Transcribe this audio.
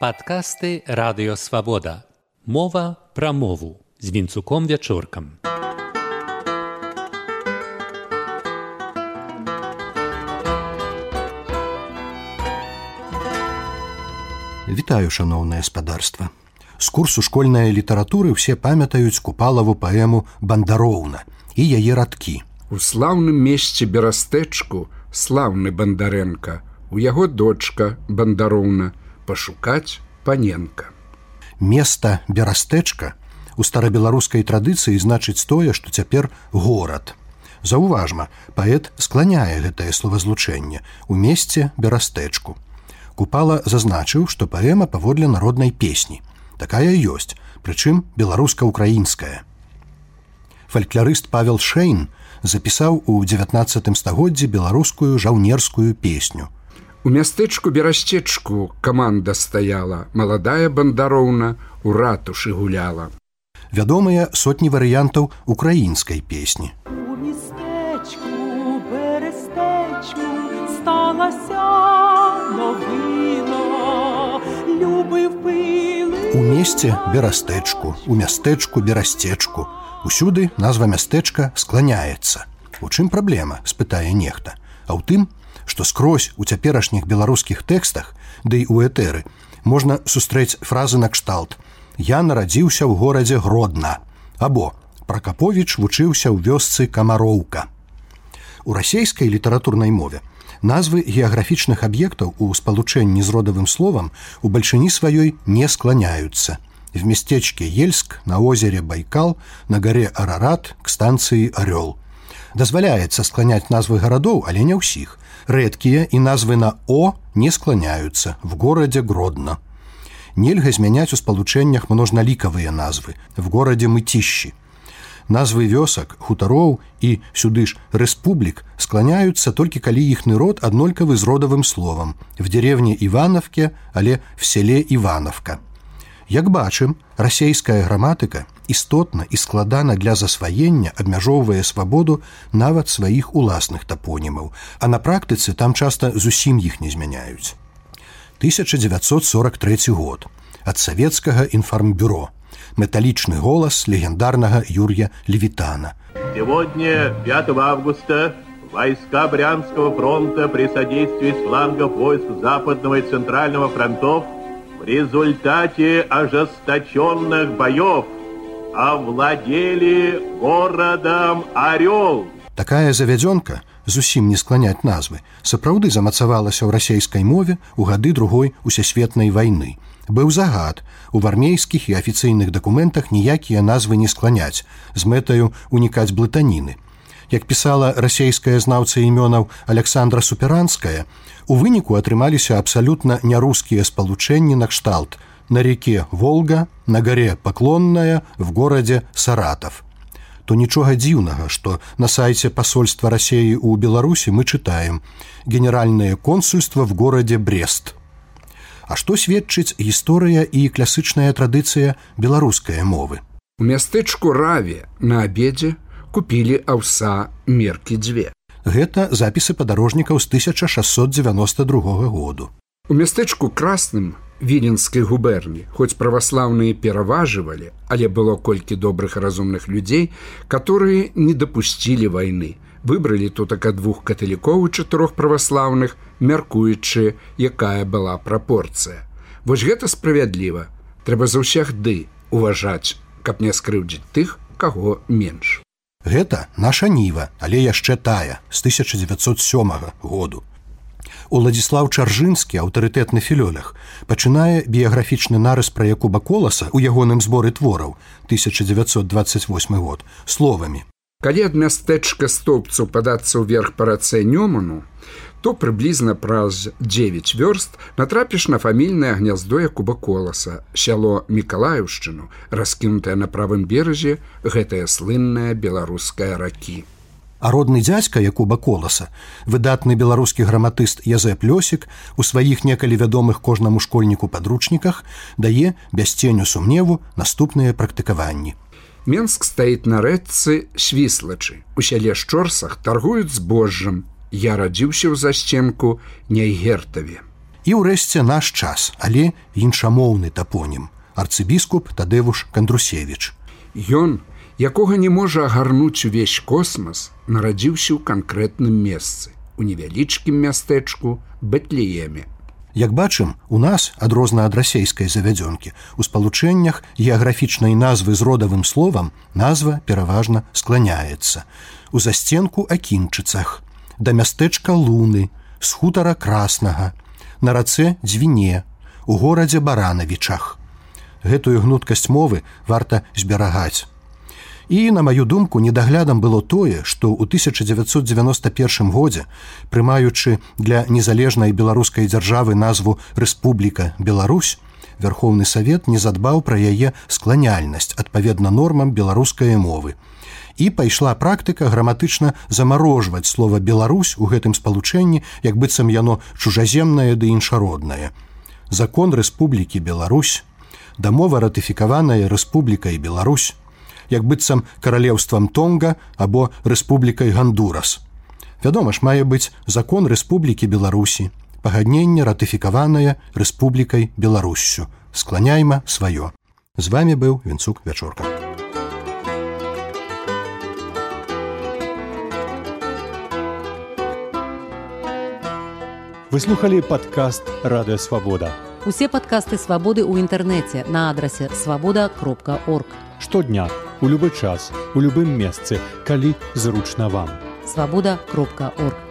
Падкасты радыёвабода. Мова пра мову з вінцуком вячоркам. Вітаю шаноўнае спадарства. З курсу школьнай літаратуры ўсе памятаюць купалаву паэму бандароўна і яе радкі. У слаўным месце берастэчку слаўны бандарэнка, у яго дочка бандароўна пашукаць паненка. Места берастэчка у старабеларускай традыцыі значыць тое, што цяпер горад. Заўважма, паэт скланяе гэтае словазлучэнне у месце берастэчку. Купала зазначыў, што паэма паводле народнай песні. Такая ёсць, прычым беларуска-украінская. Фальклярыст Павел Шэйн запісаў у 19 стагоддзі беларускую жаўнерскую песню. У мястэчку берасцечку каманда стаяла, маладая бандароўна у ратушы гуляла. Вядомыя сотні варыянтаў украінскай песні. У містечку берестечку сталася новина любив пили. У месце берастэчку, у мястэчку берасцечку. Усюды назва мястэчка скланяецца. У чым праблема, спытае нехта, А ў тым, што скрозь у цяперашніх беларускіх тэкстах, ды і у этэры, можна сустрэць фразы накшталт: Я нарадзіўся ў горадзе гродна. Або Пракаповіч вучыўся ў вёсцы камароўка. У расійскай літаратурнай мове назвы геаграфічных аб'ектаў у спалучэнні з родавым словам у бальшыні сваёй не скланяюцца в местечке Ельск, на озере Байкал, на горе Арарат, к станции Орел. Дазваляецца скланяць назвы гарадоў, але не ўсіх. Рэдкія і назвы на О не скланяюцца в горадзе Гродно. Нельга змяняць у спалучэннях множналікавыя назвы в горадзе мыцішщі. Назвы вёсак, хутароў і сюды ж рэспублік скланяюцца толькі калі іхны род аднолькавы з родавым словам в деревне Івановке, але в селе Івановка. Як бачым, расійская граматыка істотна і складана для засваення абмяжоўвае свабоду нават сваіх уласных тапонімаў, а на практыцы там часта зусім іх не змяняюць. 1943 год ад савецкага інфармбюро металічны голас легендарнага Юрия Левитана. Сегодня 5 августа войска Брянского фронта при содействии с флангов войск Западного и Центрального фронтов в результате ожесточенных боев овладели городом Орел. Такая завядзёнка зусім не скланяць назвы, сапраўды замацавалася ў расійскай мове ў гады другой усесветнай вайны. Быў загад, у армейскіх і афіцыйных дакументах ніякія назвы не скланяць з мэтаю унікаць блытаніны. Як пісала расійская знаўца імёнаў Александра Суперанская, У выніку атрымаліся абсалютна нярускія спалучэнні на кшталт на реке Волга, на горе паклонная в горадзе Саратов. То нічога дзіўнага, што на сайце пасольства рассеі ў Беларусі мы чытаем генеральнае консульство в горадзе Брест. А што сведчыць гісторыя і класычная традыцыя беларускай мовы. У мястэчку раве на абедзе купілі аўса меркі дзве. Гэта запісы падарожнікаў з 1692 году. У мястэчку красным віленскай губерні, хоць праваслаўныя пераважывалі, але было колькі добрых разумных людзей, которые не дапусцілі вайны. Выбралі тутака двух каталікоў і чатырох праваслаўных, мяркуючы, якая была прапорцыя. Вось гэта справядліва. Трэба заўсягды уважаць, каб не скрыўдзіць тых, каго менш. Гэта наша ніва, але яшчэ тая з 1907 году. Уладзіслаў Чаржынскі, аўтарытэтны філёлях, пачынае біяграфічны нарыс пра Якуба коласа ў ягоным зборы твораў 1928 год словамі. Калі ад мястэчка стопцу падацца ўверх па рацэ Нёману, то прыблізна праз 9 вёрст натрапіш на фамільнае гняздо Якуба коласа, сяло Мікалаюшчыну, раскінутае на правым беразе гэтая слынная беларуская ракі. А родны дзядзька Якуба коласа, выдатны беларускі граматыст Язэп Лёсік у сваіх некалі вядомых кожнаму школьніку падручніках дае бясценю сумневу наступныя практыкаванні. Менск стаіць на рэчцы свіслачы. У сяле шчорсах таргуюць збожжам, Я радзіўся ў засценку Няйгертаве. І ўрэшце наш час, але іншамоўны тапонім арцыбіскуп Тадэвуш Кандрусевич. Ён, якога не можа агарнуць увесь космас, нарадзіўся ў канкрэтным месцы, у невялічкім мястэчку бэтлееме. Як бачым, у нас ад розна ад расейскай завядзёнкі у спалучэннях геаграфічнай назвы з родавым словам назва пераважна скланяецца. У засценку акінчыцах, да мястэчка луны, з хутара краснага, на рацэ дзвіне, у горадзе баранавічах. Гэтую гнуткасць мовы варта зберагаць. І, на маю думку, недаглядам было тое, што ў 1991 годзе, прымаючы для незалежнай беларускай дзяржавы назву Рэспубліка Беларусь, Верховны Савет не задбаў пра яе скланяльнасць адпаведна нормам беларускай мовы. І пайшла практыка граматычна замарожваць слова Беларусь у гэтым спалучэнні, як быццам яно чужаземнае ды іншароднае. Закон Рэспублікі Беларусь, дамова ратыфікаваная Рэспублікай Беларусь, як быццам каралеўствам тонга або рэспублікай гандурас. Вядома ж мае быць закон Рэспублікі Беларусі, пагадненне ратыфікаванае Рэспублікай Беларусю. Скланяйма сваё. З вами быў вінцук вячорка. Выслухалі падкаст радыёвабода. Усе падкасты свабоды ў інтэрнэце на адрасе свабода кропка орг. Штодня у любы час у любым месцы калі зручна вам. Свабода кропка орг